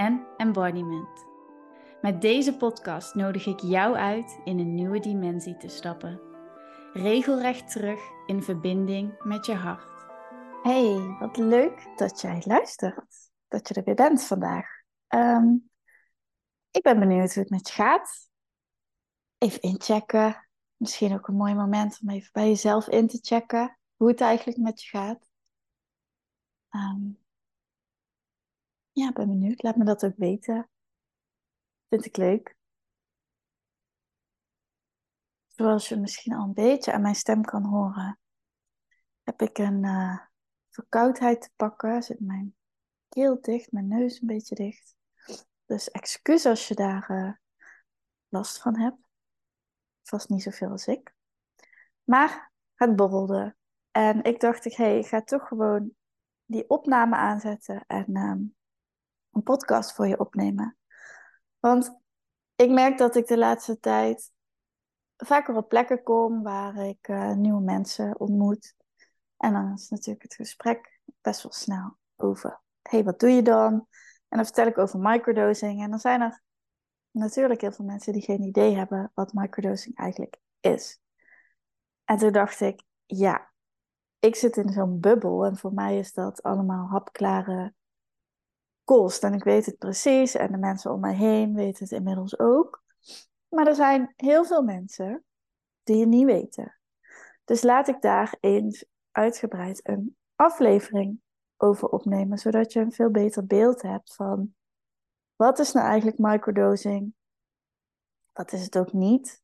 en embodiment. Met deze podcast nodig ik jou uit in een nieuwe dimensie te stappen. Regelrecht terug in verbinding met je hart. Hey, wat leuk dat jij luistert. Dat je er weer bent vandaag. Ehm, ik ben benieuwd hoe het met je gaat. Even inchecken. Misschien ook een mooi moment om even bij jezelf in te checken hoe het eigenlijk met je gaat. Um, ja, ben benieuwd. Laat me dat ook weten. Vind ik leuk. Zoals je misschien al een beetje aan mijn stem kan horen, heb ik een uh, verkoudheid te pakken. Zit mijn keel dicht, mijn neus een beetje dicht. Dus excuus als je daar uh, last van hebt. Vast niet zoveel als ik. Maar het borrelde. En ik dacht, hé, hey, ik ga toch gewoon die opname aanzetten en um, een podcast voor je opnemen. Want ik merk dat ik de laatste tijd vaker op plekken kom waar ik uh, nieuwe mensen ontmoet. En dan is natuurlijk het gesprek best wel snel over: hey, wat doe je dan? En dan vertel ik over microdosing. En dan zijn er natuurlijk heel veel mensen die geen idee hebben wat microdosing eigenlijk is. En toen dacht ik: ja, ik zit in zo'n bubbel en voor mij is dat allemaal hapklare En ik weet het precies en de mensen om mij heen weten het inmiddels ook. Maar er zijn heel veel mensen die het niet weten. Dus laat ik daar eens uitgebreid een aflevering over opnemen, zodat je een veel beter beeld hebt van wat is nou eigenlijk microdosing? Wat is het ook niet?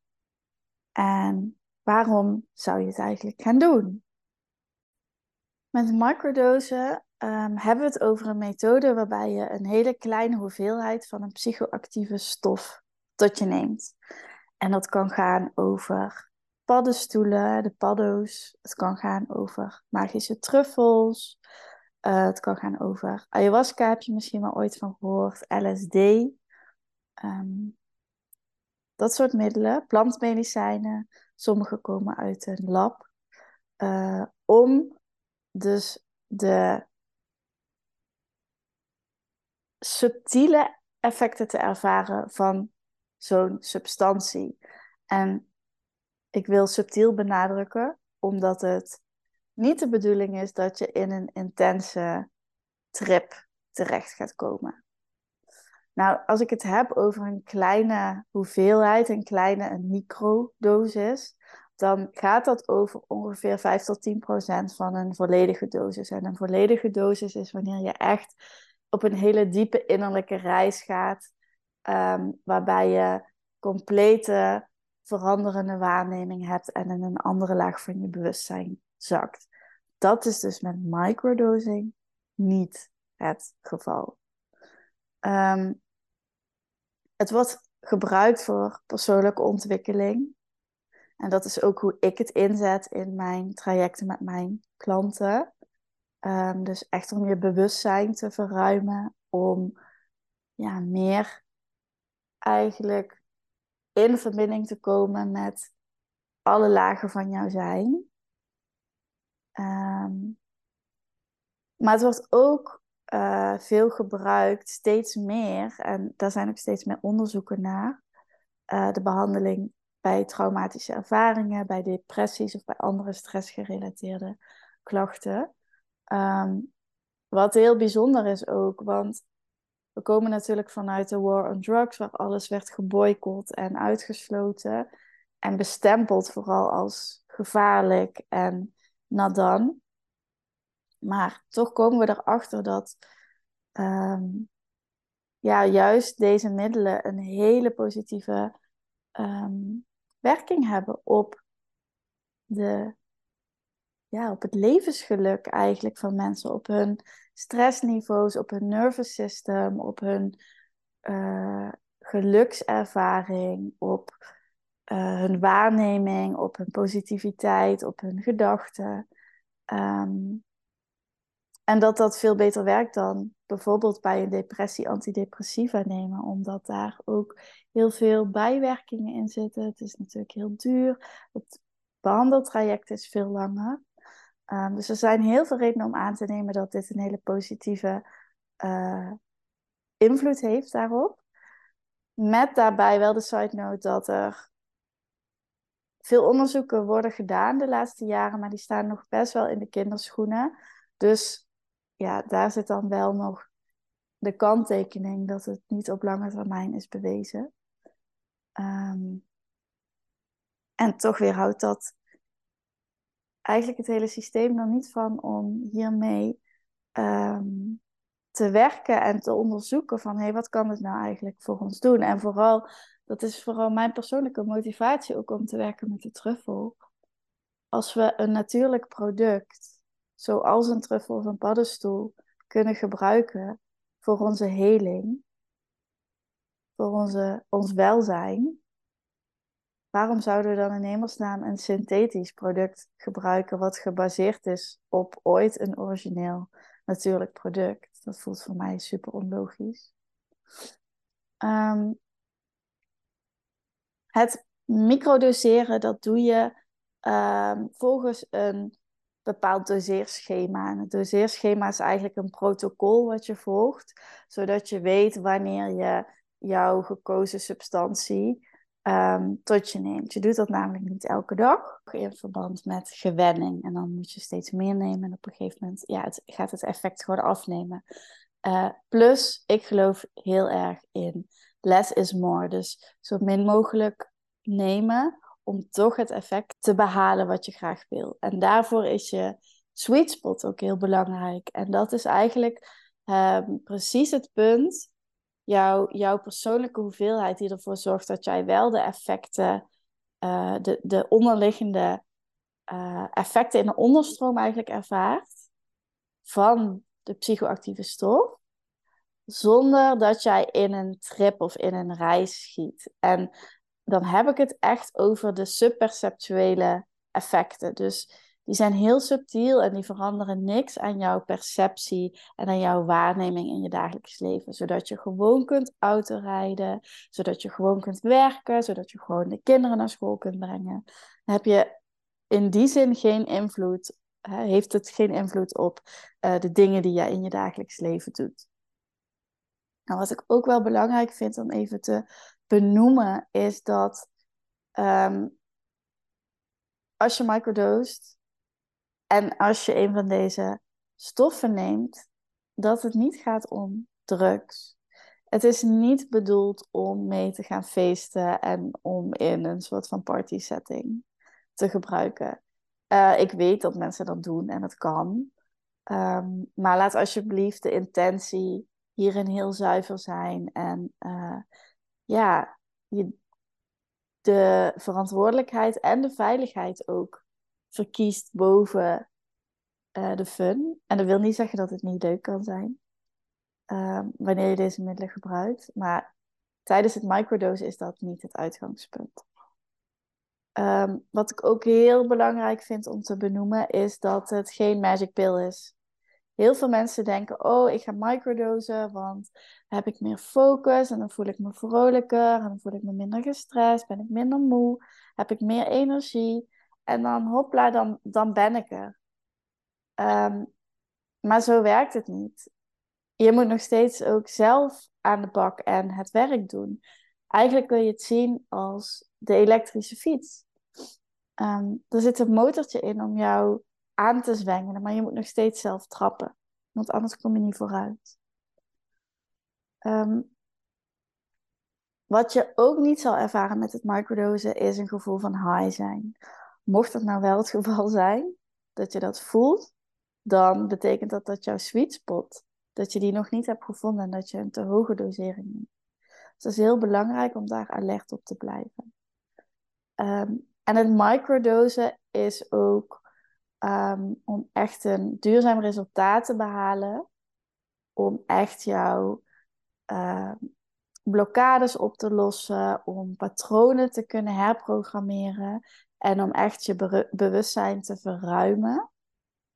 En waarom zou je het eigenlijk gaan doen? Met microdosen um, hebben we het over een methode waarbij je een hele kleine hoeveelheid van een psychoactieve stof tot je neemt. En dat kan gaan over paddenstoelen, de paddo's. Het kan gaan over magische truffels. Uh, het kan gaan over ayahuasca, heb je misschien wel ooit van gehoord. LSD. Ehm, dat soort middelen, plantmedicijnen. Sommige komen uit een lab. Uh, om dus de subtiele effecten te ervaren van zo'n substantie. En ik wil subtiel benadrukken, omdat het niet de bedoeling is dat je in een intense trip terecht gaat komen. Nou, als ik het heb over een kleine hoeveelheid, een kleine een microdosis, dan gaat dat over ongeveer 5 tot 10 procent van een volledige dosis. En een volledige dosis is wanneer je echt op een hele diepe innerlijke reis gaat, ehm, waarbij je complete veranderende waarneming hebt en in een andere laag van je bewustzijn zakt. Dat is dus met microdosing niet het geval. Ehm, het wordt gebruikt voor persoonlijke ontwikkeling. En dat is ook hoe ik het inzet in mijn trajecten met mijn klanten. Um, dus echt om je bewustzijn te verruimen, om ja, meer eigenlijk in verbinding te komen met alle lagen van jouw zijn. Um, maar het wordt ook uh, veel gebruikt, steeds meer, en daar zijn ook steeds meer onderzoeken naar, uh, de behandeling bij traumatische ervaringen, bij depressies of bij andere stressgerelateerde klachten. Um, wat heel bijzonder is ook, want we komen natuurlijk vanuit de war on drugs, waar alles werd geboycott en uitgesloten en bestempeld vooral als gevaarlijk en nadan. Maar toch komen we erachter dat um, ja, juist deze middelen een hele positieve um, werking hebben op de ja, op het levensgeluk eigenlijk van mensen, op hun stressniveaus, op hun nervous system, op hun uh, gelukservaring, op uh, hun waarneming, op hun positiviteit, op hun gedachten. Um, en dat dat veel beter werkt dan bijvoorbeeld bij een depressie antidepressiva nemen, omdat daar ook heel veel bijwerkingen in zitten. Het is natuurlijk heel duur. Het behandeltraject is veel langer. Um, dus er zijn heel veel redenen om aan te nemen dat dit een hele positieve uh, invloed heeft daarop. Met daarbij wel de side note dat er veel onderzoeken worden gedaan de laatste jaren, maar die staan nog best wel in de kinderschoenen. Dus ja, daar zit dan wel nog de kanttekening dat het niet op lange termijn is bewezen. Um, en toch weer houdt dat eigenlijk het hele systeem er niet van om hiermee um, te werken en te onderzoeken van hé, hey, wat kan het nou eigenlijk voor ons doen? En vooral, dat is vooral mijn persoonlijke motivatie ook om te werken met de truffel. Als we een natuurlijk product, zoals een truffel of een paddenstoel, kunnen gebruiken voor onze heling, voor onze, ons welzijn, waarom zouden we dan in hemelsnaam een synthetisch product gebruiken wat gebaseerd is op ooit een origineel natuurlijk product? Dat voelt voor mij super onlogisch. Um, het microdoseren, dat doe je um, volgens een bepaald doseerschema. En het doseerschema is eigenlijk een protocol wat je volgt, zodat je weet wanneer je jouw gekozen substantie um, tot je neemt. Je doet dat namelijk niet elke dag in verband met gewenning. En dan moet je steeds meer nemen en op een gegeven moment ja, het, gaat het effect gewoon afnemen. Uh, plus, ik geloof heel erg in less is more. Dus zo min mogelijk nemen om toch het effect te behalen wat je graag wil. En daarvoor is je sweet spot ook heel belangrijk. En dat is eigenlijk um, precies het punt jouw, jouw persoonlijke hoeveelheid die ervoor zorgt dat jij wel de effecten, uh, de, de onderliggende uh, effecten in de onderstroom eigenlijk ervaart van de psychoactieve stof, zonder dat jij in een trip of in een reis schiet. En dan heb ik het echt over de subperceptuele effecten. Dus die zijn heel subtiel en die veranderen niks aan jouw perceptie en aan jouw waarneming in je dagelijks leven. Zodat je gewoon kunt autorijden, zodat je gewoon kunt werken, zodat je gewoon de kinderen naar school kunt brengen. Heb je in die zin geen invloed, heeft het geen invloed op uh, de dingen die je in je dagelijks leven doet. Nou, wat ik ook wel belangrijk vind om even te benoemen, is dat um, als je microdosed, en als je een van deze stoffen neemt, dat het niet gaat om drugs. Het is niet bedoeld om mee te gaan feesten en om in een soort van party setting te gebruiken. Uh, ik weet dat mensen dat doen en het kan. Um, maar laat alsjeblieft de intentie hierin heel zuiver zijn. En uh, ja, je, de verantwoordelijkheid en de veiligheid ook verkiest boven uh, de fun. En dat wil niet zeggen dat het niet leuk kan zijn uh, wanneer je deze middelen gebruikt. Maar tijdens het microdose is dat niet het uitgangspunt. Um, wat ik ook heel belangrijk vind om te benoemen is dat het geen magic pill is. Heel veel mensen denken, oh, ik ga microdosen, want dan heb ik meer focus en dan voel ik me vrolijker en dan voel ik me minder gestrest, ben ik minder moe, heb ik meer energie. En dan hopla, dan, dan ben ik er. Um, maar zo werkt het niet. Je moet nog steeds ook zelf aan de bak en het werk doen. Eigenlijk kun je het zien als de elektrische fiets. Um, er zit een motortje in om jou aan te zwengelen, maar je moet nog steeds zelf trappen. Want anders kom je niet vooruit. Um, wat je ook niet zal ervaren met het microdosen is een gevoel van high zijn. Mocht dat nou wel het geval zijn, dat je dat voelt, dan betekent dat dat jouw sweet spot, dat je die nog niet hebt gevonden en dat je een te hoge dosering neemt. Dus dat is heel belangrijk om daar alert op te blijven. Um, en het microdosen is ook um, om echt een duurzaam resultaat te behalen, om echt jouw uh, blokkades op te lossen, om patronen te kunnen herprogrammeren en om echt je bewustzijn te verruimen,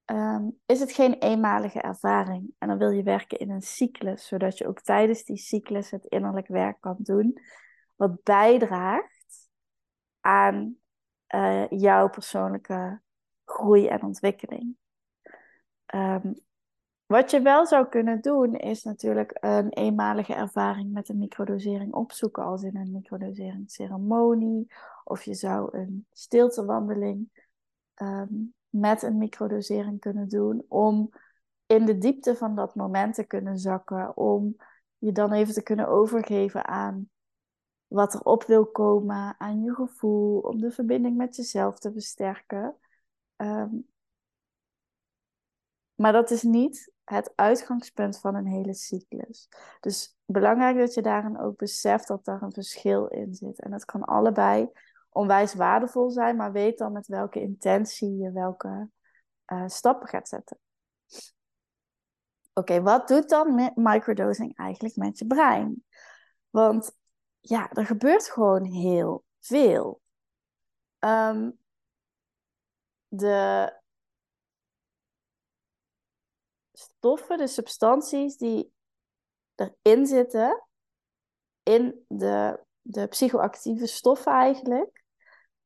ehm, is het geen eenmalige ervaring. En dan wil je werken in een cyclus, zodat je ook tijdens die cyclus het innerlijk werk kan doen, wat bijdraagt aan uh, jouw persoonlijke groei en ontwikkeling. Um, wat je wel zou kunnen doen, is natuurlijk een eenmalige ervaring met een microdosering opzoeken, als in een microdoseringsceremonie. Of je zou een stiltewandeling um, met een microdosering kunnen doen, om in de diepte van dat moment te kunnen zakken, om je dan even te kunnen overgeven aan wat er op wil komen, aan je gevoel, om de verbinding met jezelf te versterken. Um, maar dat is niet het uitgangspunt van een hele cyclus. Dus belangrijk dat je daarin ook beseft dat daar een verschil in zit. En het kan allebei onwijs waardevol zijn, maar weet dan met welke intentie je welke uh, stappen gaat zetten. Oké, wat doet dan microdosing eigenlijk met je brein? Want ja, er gebeurt gewoon heel veel. Um, de stoffen, de substanties die erin zitten, in de, de psychoactieve stoffen eigenlijk,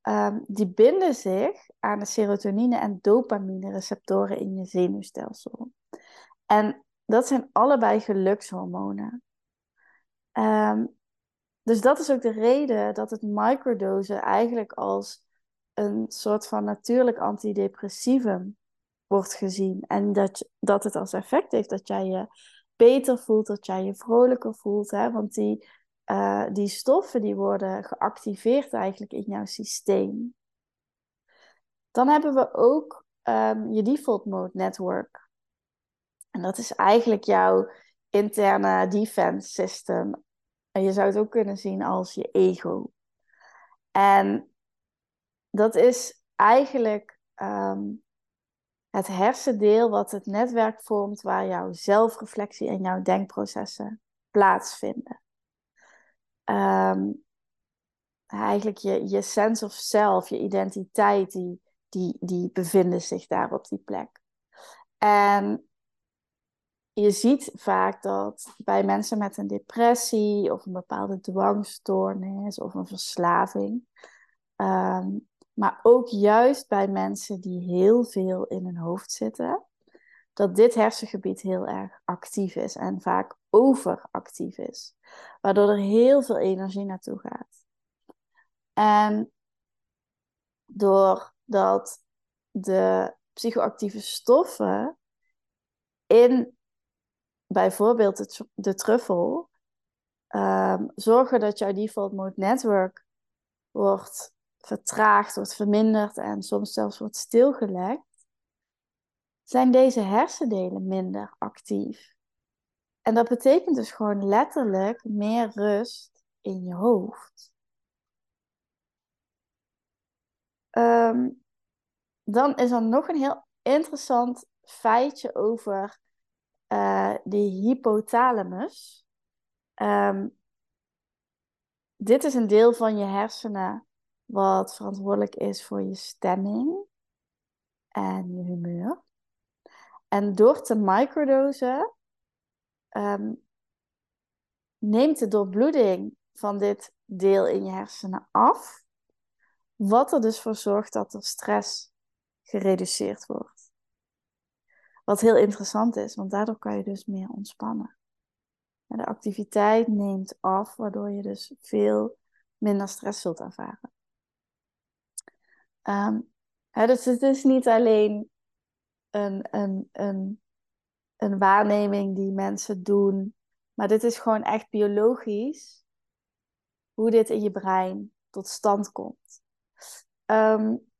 ehm, die binden zich aan de serotonine en dopamine receptoren in je zenuwstelsel. En dat zijn allebei gelukshormonen. Um, dus dat is ook de reden dat het microdosen eigenlijk als een soort van natuurlijk antidepressivum wordt gezien. En dat, dat het als effect heeft dat jij je beter voelt, dat jij je vrolijker voelt. Hè? Want die, uh, die stoffen die worden geactiveerd eigenlijk in jouw systeem. Dan hebben we ook um, je default mode network. En dat is eigenlijk jouw interne defense system. En je zou het ook kunnen zien als je ego. En dat is eigenlijk um, het hersendeel wat het netwerk vormt waar jouw zelfreflectie en jouw denkprocessen plaatsvinden. Um, eigenlijk je, je sense of self, je identiteit, die, die, die bevinden zich daar op die plek. En je ziet vaak dat bij mensen met een depressie of een bepaalde dwangstoornis of een verslaving, um, maar ook juist bij mensen die heel veel in hun hoofd zitten, dat dit hersengebied heel erg actief is en vaak overactief is, waardoor er heel veel energie naartoe gaat. En doordat de psychoactieve stoffen in bijvoorbeeld de, truffel um, zorgen dat jouw default mode network wordt vertraagd, wordt verminderd en soms zelfs wordt stilgelegd, zijn deze hersendelen minder actief. En dat betekent dus gewoon letterlijk meer rust in je hoofd. Ehm, dan is er nog een heel interessant feitje over uh, de hypothalamus. Um, dit is een deel van je hersenen wat verantwoordelijk is voor je stemming en je humeur. En door te microdosen um, neemt de doorbloeding van dit deel in je hersenen af, wat er dus voor zorgt dat er stress gereduceerd wordt. Wat heel interessant is, want daardoor kan je dus meer ontspannen. de activiteit neemt af, waardoor je dus veel minder stress zult ervaren. Um, dus het is niet alleen een, een, een, een waarneming die mensen doen, maar dit is gewoon echt biologisch hoe dit in je brein tot stand komt. Um,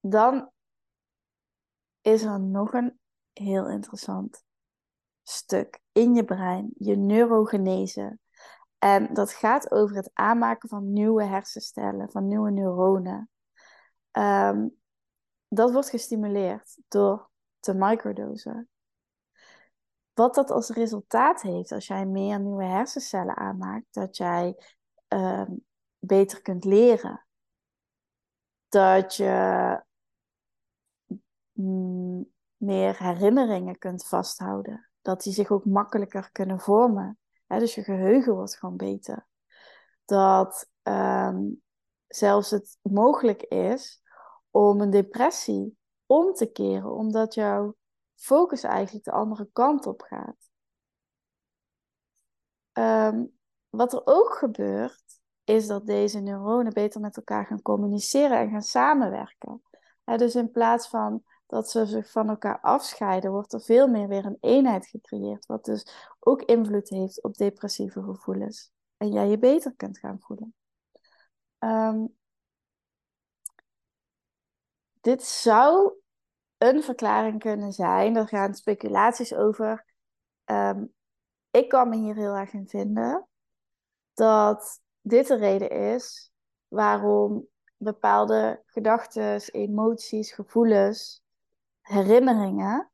dan is er nog een heel interessant stuk in je brein, je neurogenese. En dat gaat over het aanmaken van nieuwe hersenstellen, van nieuwe neuronen. Um, dat wordt gestimuleerd door te microdosen. wat dat als resultaat heeft als jij meer nieuwe hersencellen aanmaakt, dat jij ehm, beter kunt leren. Dat je mm, meer herinneringen kunt vasthouden. Dat die zich ook makkelijker kunnen vormen. Dus je geheugen wordt gewoon beter. Dat ehm, zelfs het mogelijk is om een depressie om te keren, omdat jouw focus eigenlijk de andere kant op gaat. Ehm, wat er ook gebeurt, is dat deze neuronen beter met elkaar gaan communiceren en gaan samenwerken. dus in plaats van dat ze zich van elkaar afscheiden, wordt er veel meer weer een eenheid gecreëerd, wat dus ook invloed heeft op depressieve gevoelens. En jij je beter kunt gaan voelen. Ehm, dit zou een verklaring kunnen zijn. Er gaan speculaties over. Um, ik kan me hier heel erg in vinden. Dat dit de reden is waarom bepaalde gedachten, emoties, gevoelens, herinneringen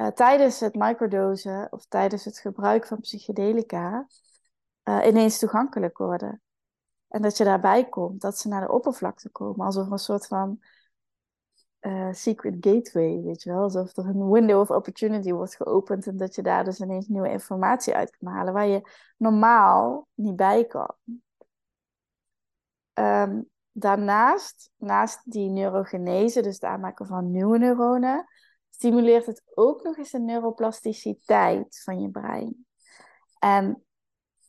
uh, tijdens het microdosen of tijdens het gebruik van psychedelica uh, ineens toegankelijk worden. En dat je daarbij komt, dat ze naar de oppervlakte komen, alsof een soort van uh, secret gateway, weet je wel. Alsof er een window of opportunity wordt geopend en dat je daar dus ineens nieuwe informatie uit kan halen waar je normaal niet bij kan. Um, daarnaast, naast die neurogenese, dus het aanmaken van nieuwe neuronen, stimuleert het ook nog eens de neuroplasticiteit van je brein. En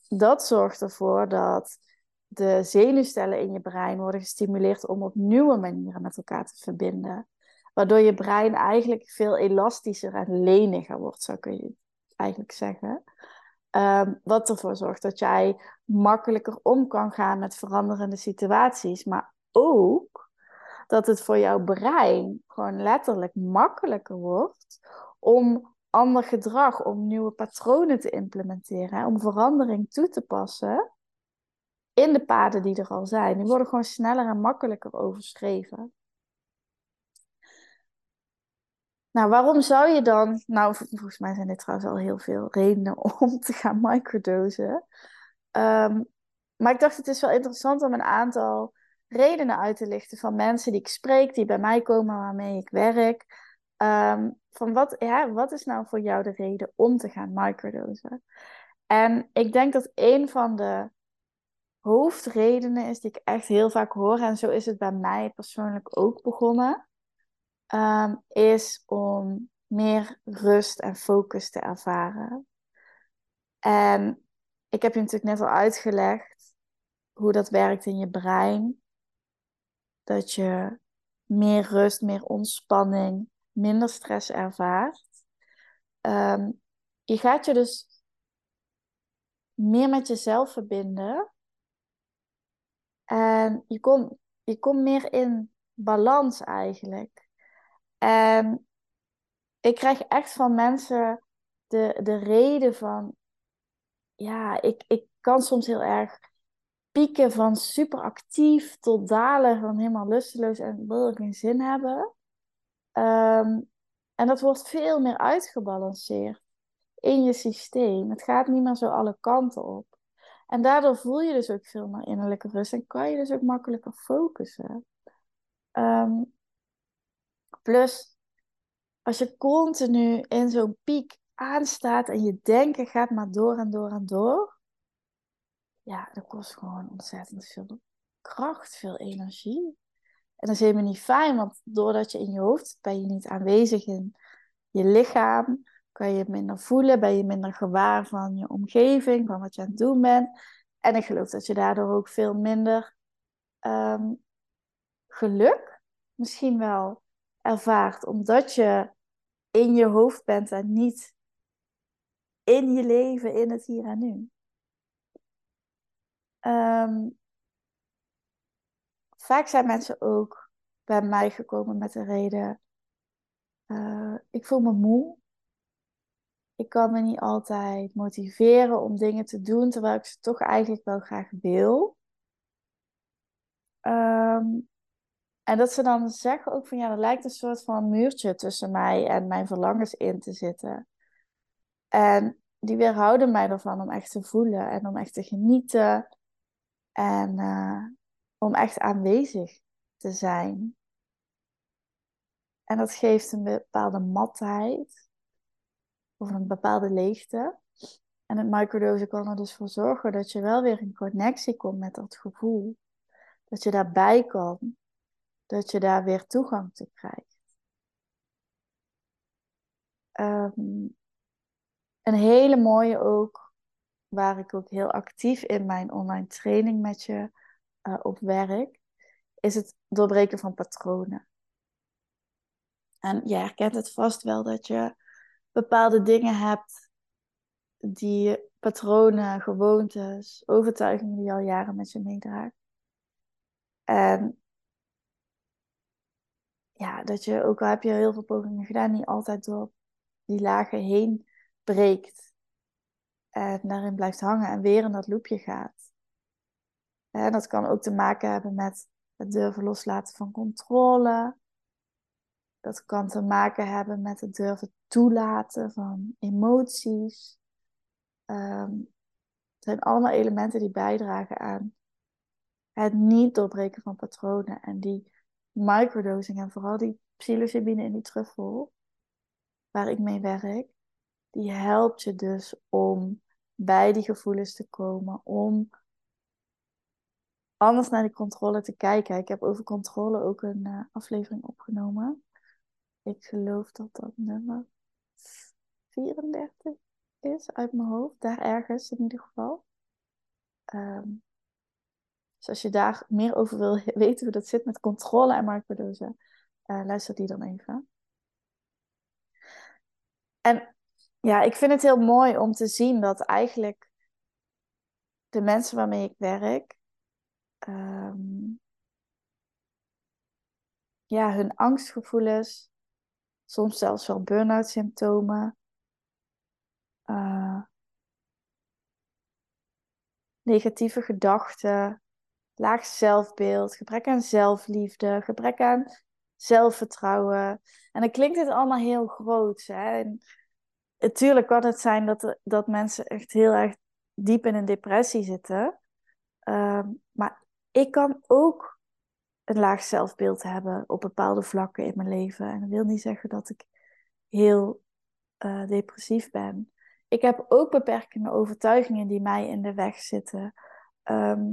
dat zorgt ervoor dat de zenuwstellen in je brein worden gestimuleerd om op nieuwe manieren met elkaar te verbinden. Waardoor je brein eigenlijk veel elastischer en leniger wordt, zo kun je eigenlijk zeggen. Um, wat ervoor zorgt dat jij makkelijker om kan gaan met veranderende situaties. Maar ook dat het voor jouw brein gewoon letterlijk makkelijker wordt om ander gedrag, om nieuwe patronen te implementeren, om verandering toe te passen in de paden die er al zijn. Die worden gewoon sneller en makkelijker overschreven. Nou, waarom zou je dan... Nou, volgens mij zijn dit trouwens al heel veel redenen om te gaan microdosen. Um, maar ik dacht, het is wel interessant om een aantal redenen uit te lichten van mensen die ik spreek, die bij mij komen, waarmee ik werk. Um, van wat, ja, wat is nou voor jou de reden om te gaan microdosen? En ik denk dat een van de hoofdredenen is die ik echt heel vaak hoor, en zo is het bij mij persoonlijk ook begonnen, um, is om meer rust en focus te ervaren. En ik heb je natuurlijk net al uitgelegd hoe dat werkt in je brein. Dat je meer rust, meer ontspanning, minder stress ervaart. Um, je gaat je dus meer met jezelf verbinden. En je komt je komt meer in balans eigenlijk. En ik krijg echt van mensen de, de reden van, ja, ik, ik kan soms heel erg pieken van super actief tot dalen van helemaal lusteloos en wil geen zin hebben. Ehm, en dat wordt veel meer uitgebalanceerd in je systeem. Het gaat niet meer zo alle kanten op. En daardoor voel je dus ook veel meer innerlijke rust en kan je dus ook makkelijker focussen. Ehm, plus, als je continu in zo'n piek aanstaat en je denken gaat maar door en door en door, ja, dat kost gewoon ontzettend veel kracht, veel energie. En dat is helemaal niet fijn, want doordat je in je hoofd ben je niet aanwezig in je lichaam, kan je minder voelen, ben je minder gewaar van je omgeving, van wat je aan het doen bent. En ik geloof dat je daardoor ook veel minder ehm, geluk misschien wel ervaart, omdat je in je hoofd bent en niet in je leven, in het hier en nu. Ehm, vaak zijn mensen ook bij mij gekomen met de reden: uh, ik voel me moe. Ik kan me niet altijd motiveren om dingen te doen terwijl ik ze toch eigenlijk wel graag wil. Ehm, en dat ze dan zeggen ook van ja, er lijkt een soort van muurtje tussen mij en mijn verlangens in te zitten. En die weerhouden mij ervan om echt te voelen en om echt te genieten en uh, om echt aanwezig te zijn. En dat geeft een bepaalde matheid of een bepaalde leegte. En het microdosen kan er dus voor zorgen dat je wel weer in connectie komt met dat gevoel. Dat je daarbij kan. Dat je daar weer toegang te krijgt. Um, een hele mooie ook, waar ik ook heel actief in mijn online training met je uh, op werk, is het doorbreken van patronen. En je herkent het vast wel dat je bepaalde dingen hebt die patronen, gewoontes, overtuigingen die je al jaren met je meedraagt. En ja, dat je, ook al heb je heel veel pogingen gedaan, niet altijd door die lagen heen breekt. En daarin blijft hangen en weer in dat loopje gaat. En dat kan ook te maken hebben met het durven loslaten van controle. Dat kan te maken hebben met het durven toelaten van emoties. Um, het zijn allemaal elementen die bijdragen aan het niet doorbreken van patronen. En die microdosing en vooral die psilocybine in die truffel, waar ik mee werk, die helpt je dus om bij die gevoelens te komen, om anders naar die controle te kijken. Ik heb over controle ook een uh, aflevering opgenomen. Ik geloof dat dat nummer 34 is uit mijn hoofd. Daar ergens in ieder geval. Um, dus als je daar meer over wil weten hoe dat zit met controle en microdose, uh, luister die dan even. En ja, ik vind het heel mooi om te zien dat eigenlijk de mensen waarmee ik werk, um, ja, hun angstgevoelens, soms zelfs wel burn-out symptomen, uh, negatieve gedachten, laag zelfbeeld, gebrek aan zelfliefde, gebrek aan zelfvertrouwen. En dan klinkt het allemaal heel groot. Hè? Natuurlijk kan het zijn dat, dat mensen echt heel erg diep in een depressie zitten. Ehm, maar ik kan ook een laag zelfbeeld hebben op bepaalde vlakken in mijn leven. En dat wil niet zeggen dat ik heel uh, depressief ben. Ik heb ook beperkende overtuigingen die mij in de weg zitten. Ehm,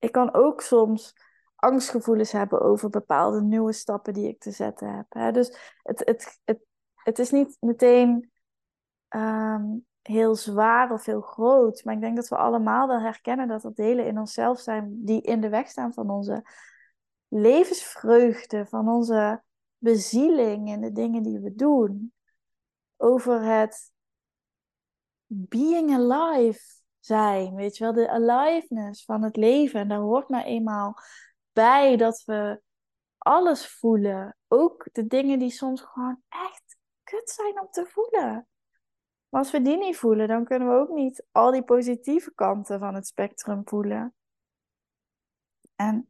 ik kan ook soms angstgevoelens hebben over bepaalde nieuwe stappen die ik te zetten heb. Hè? Dus het, het, het, het is niet meteen Ehm, heel zwaar of heel groot. Maar ik denk dat we allemaal wel herkennen dat er delen in onszelf zijn die in de weg staan van onze levensvreugde, van onze bezieling in de dingen die we doen. Over het being alive zijn, weet je wel, de aliveness van het leven. En daar hoort maar eenmaal bij dat we alles voelen. Ook de dingen die soms gewoon echt kut zijn om te voelen. Maar als we die niet voelen, dan kunnen we ook niet al die positieve kanten van het spectrum voelen. En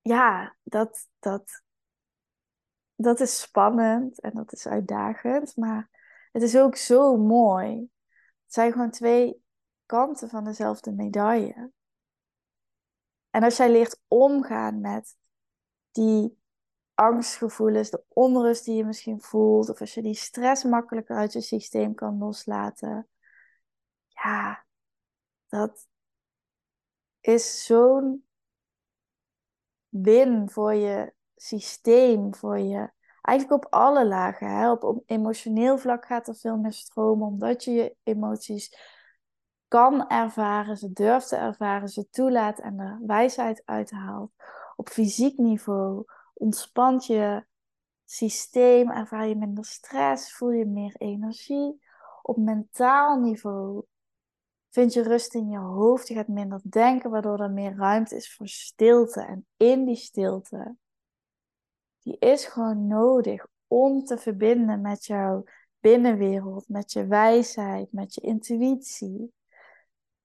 ja, dat, dat, dat is spannend en dat is uitdagend, maar het is ook zo mooi. Het zijn gewoon twee kanten van dezelfde medaille. En als jij leert omgaan met die angstgevoelens, de onrust die je misschien voelt, of als je die stress makkelijker uit je systeem kan loslaten. Ja, dat is zo'n win voor je systeem, voor je. Eigenlijk op alle lagen. Op, emotioneel vlak gaat er veel meer stromen, omdat je je emoties kan ervaren, ze durft te ervaren, ze toelaat en er wijsheid uithaalt. Op fysiek niveau ontspant je systeem, ervaar je minder stress, voel je meer energie. Op mentaal niveau vind je rust in je hoofd, je gaat minder denken, waardoor er meer ruimte is voor stilte. En in die stilte, die is gewoon nodig om te verbinden met jouw binnenwereld, met je wijsheid, met je intuïtie.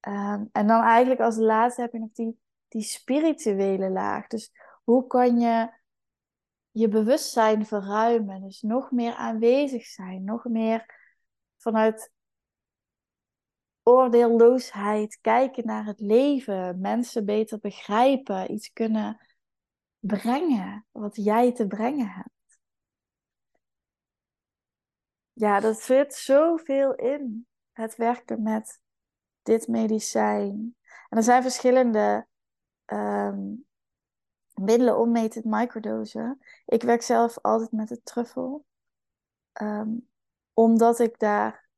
Ehm, en dan eigenlijk als laatste heb je nog die, die spirituele laag. Dus hoe kan je je bewustzijn verruimen. Dus nog meer aanwezig zijn, nog meer vanuit oordeelloosheid kijken naar het leven, mensen beter begrijpen, iets kunnen brengen wat jij te brengen hebt. Ja, dat zit zoveel in het werken met dit medicijn. En er zijn verschillende um, middelen om mee te microdosen. Ik werk zelf altijd met de truffel. Ehm, omdat ik daar.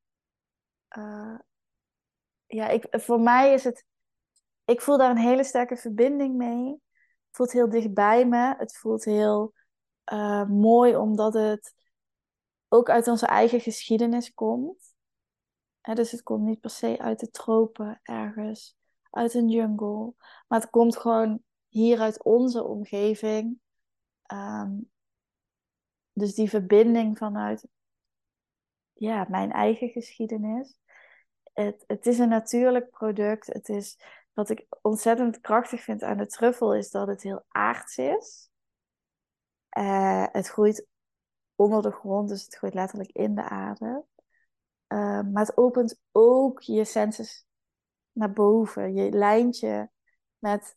Uh, ja, ik, voor mij is het. Ik voel daar een hele sterke verbinding mee. Het voelt heel dicht bij me. Het voelt heel uh, mooi omdat het ook uit onze eigen geschiedenis komt. dus het komt niet per se uit de tropen ergens, uit een jungle. Maar het komt gewoon hier uit onze omgeving. Um, dus die verbinding vanuit ja, mijn eigen geschiedenis. Het, het is een natuurlijk product. Het is, wat ik ontzettend krachtig vind aan de truffel is dat het heel aards is. Uh, het groeit onder de grond, dus het groeit letterlijk in de aarde. Uh, maar het opent ook je senses naar boven, je lijntje met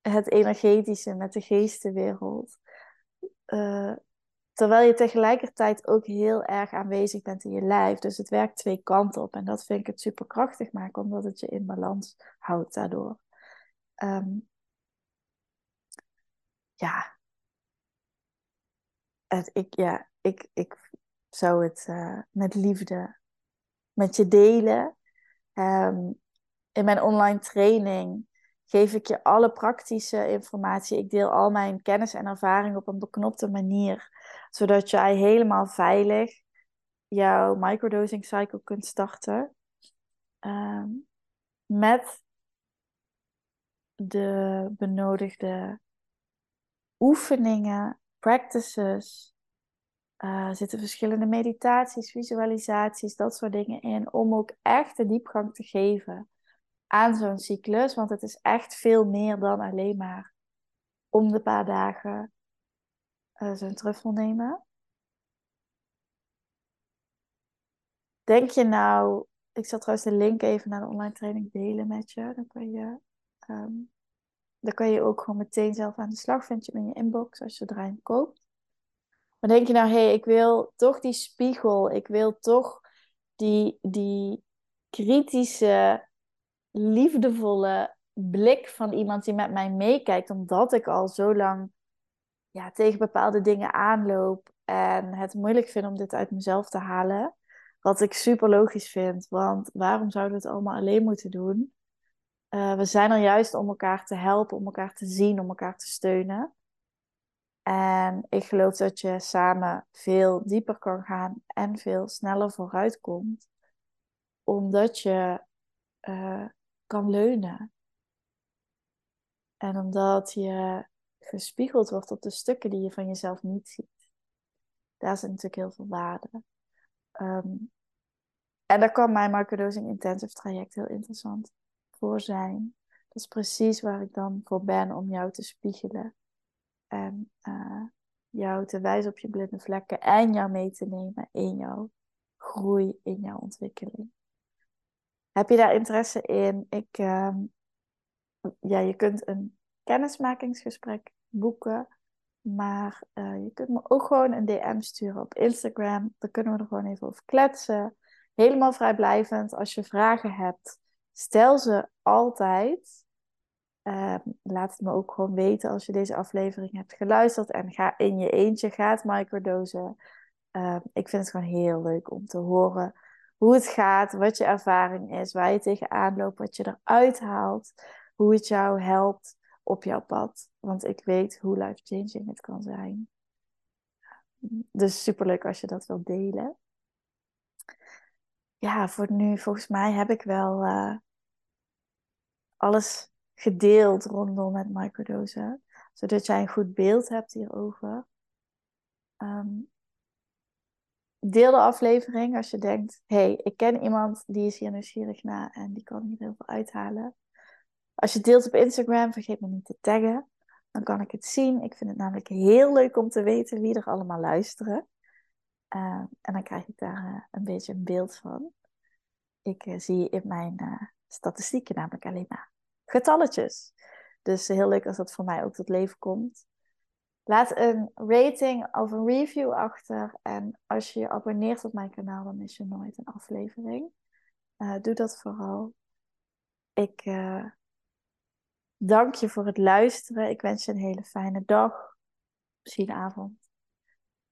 het energetische, met de geestenwereld. Uh, terwijl je tegelijkertijd ook heel erg aanwezig bent in je lijf. Dus het werkt twee kanten op. En dat vind ik het super krachtig maken, omdat het je in balans houdt daardoor. Um, ja. Ik, ja, ik, ik zou het uh, met liefde met je delen. Um, in mijn online training geef ik je alle praktische informatie. Ik deel al mijn kennis en ervaring op een beknopte manier, zodat jij helemaal veilig jouw microdosing cycle kunt starten. Um, met de benodigde oefeningen, practices. Er zitten verschillende meditaties, visualisaties, dat soort dingen in. Om ook echt de diepgang te geven aan zo'n cyclus. Want het is echt veel meer dan alleen maar om de paar dagen uh, zo'n truffel nemen. Denk je nou, ik zal trouwens de link even naar de online training delen met je. Dan kan je, um, dan kan je ook gewoon meteen zelf aan de slag. Vind je in je inbox als je een koopt. Maar denk je nou, hé, hey, ik wil toch die spiegel. Ik wil toch die, die kritische liefdevolle blik van iemand die met mij meekijkt, omdat ik al zo lang ja, tegen bepaalde dingen aanloop en het moeilijk vind om dit uit mezelf te halen. Wat ik super logisch vind, want waarom zouden we het allemaal alleen moeten doen? Uh, we zijn er juist om elkaar te helpen, om elkaar te zien, om elkaar te steunen. En ik geloof dat je samen veel dieper kan gaan en veel sneller vooruit komt. Omdat je uh, kan leunen. En omdat je gespiegeld wordt op de stukken die je van jezelf niet ziet. Daar zit natuurlijk heel veel waarde. Um, en daar kan mijn microdosing intensive traject heel interessant voor zijn. Dat is precies waar ik dan voor ben om jou te spiegelen. En uh, jou te wijzen op je blinde vlekken en jou mee te nemen in jouw groei, in jouw ontwikkeling. Heb je daar interesse in? Ik, uh, ja, je kunt een kennismakingsgesprek boeken. Maar uh, je kunt me ook gewoon een DM sturen op Instagram. Dan kunnen we er gewoon even over kletsen. Helemaal vrijblijvend. Als je vragen hebt, stel ze altijd. Uh, laat het me ook gewoon weten als je deze aflevering hebt geluisterd. En ga in je eentje, gaat microdosen. Uh, ik vind het gewoon heel leuk om te horen hoe het gaat, wat je ervaring is, waar je tegenaan loopt, wat je eruit haalt, hoe het jou helpt op jouw pad. Want ik weet hoe life-changing het kan zijn. Dus superleuk als je dat wilt delen. Ja, voor nu, volgens mij heb ik wel uh, alles gedeeld rondom het microdosen. Zodat jij een goed beeld hebt hierover. Um, deel de aflevering als je denkt: hey, ik ken iemand die is hier nieuwsgierig naar en die kan hier heel veel uithalen. Als je deelt op Instagram, vergeet me niet te taggen. Dan kan ik het zien. Ik vind het namelijk heel leuk om te weten wie er allemaal luisteren. Eh, en dan krijg ik daar eh, een beetje een beeld van. Ik eh, zie in mijn statistieken namelijk alleen maar getalletjes. Dus heel leuk als dat voor mij ook tot leven komt. Laat een rating of een review achter. En als je je abonneert op mijn kanaal, dan mis je nooit een aflevering. doe dat vooral. Ik dank je voor het luisteren. Ik wens je een hele fijne dag. Misschien avond.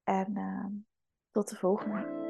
En tot de volgende.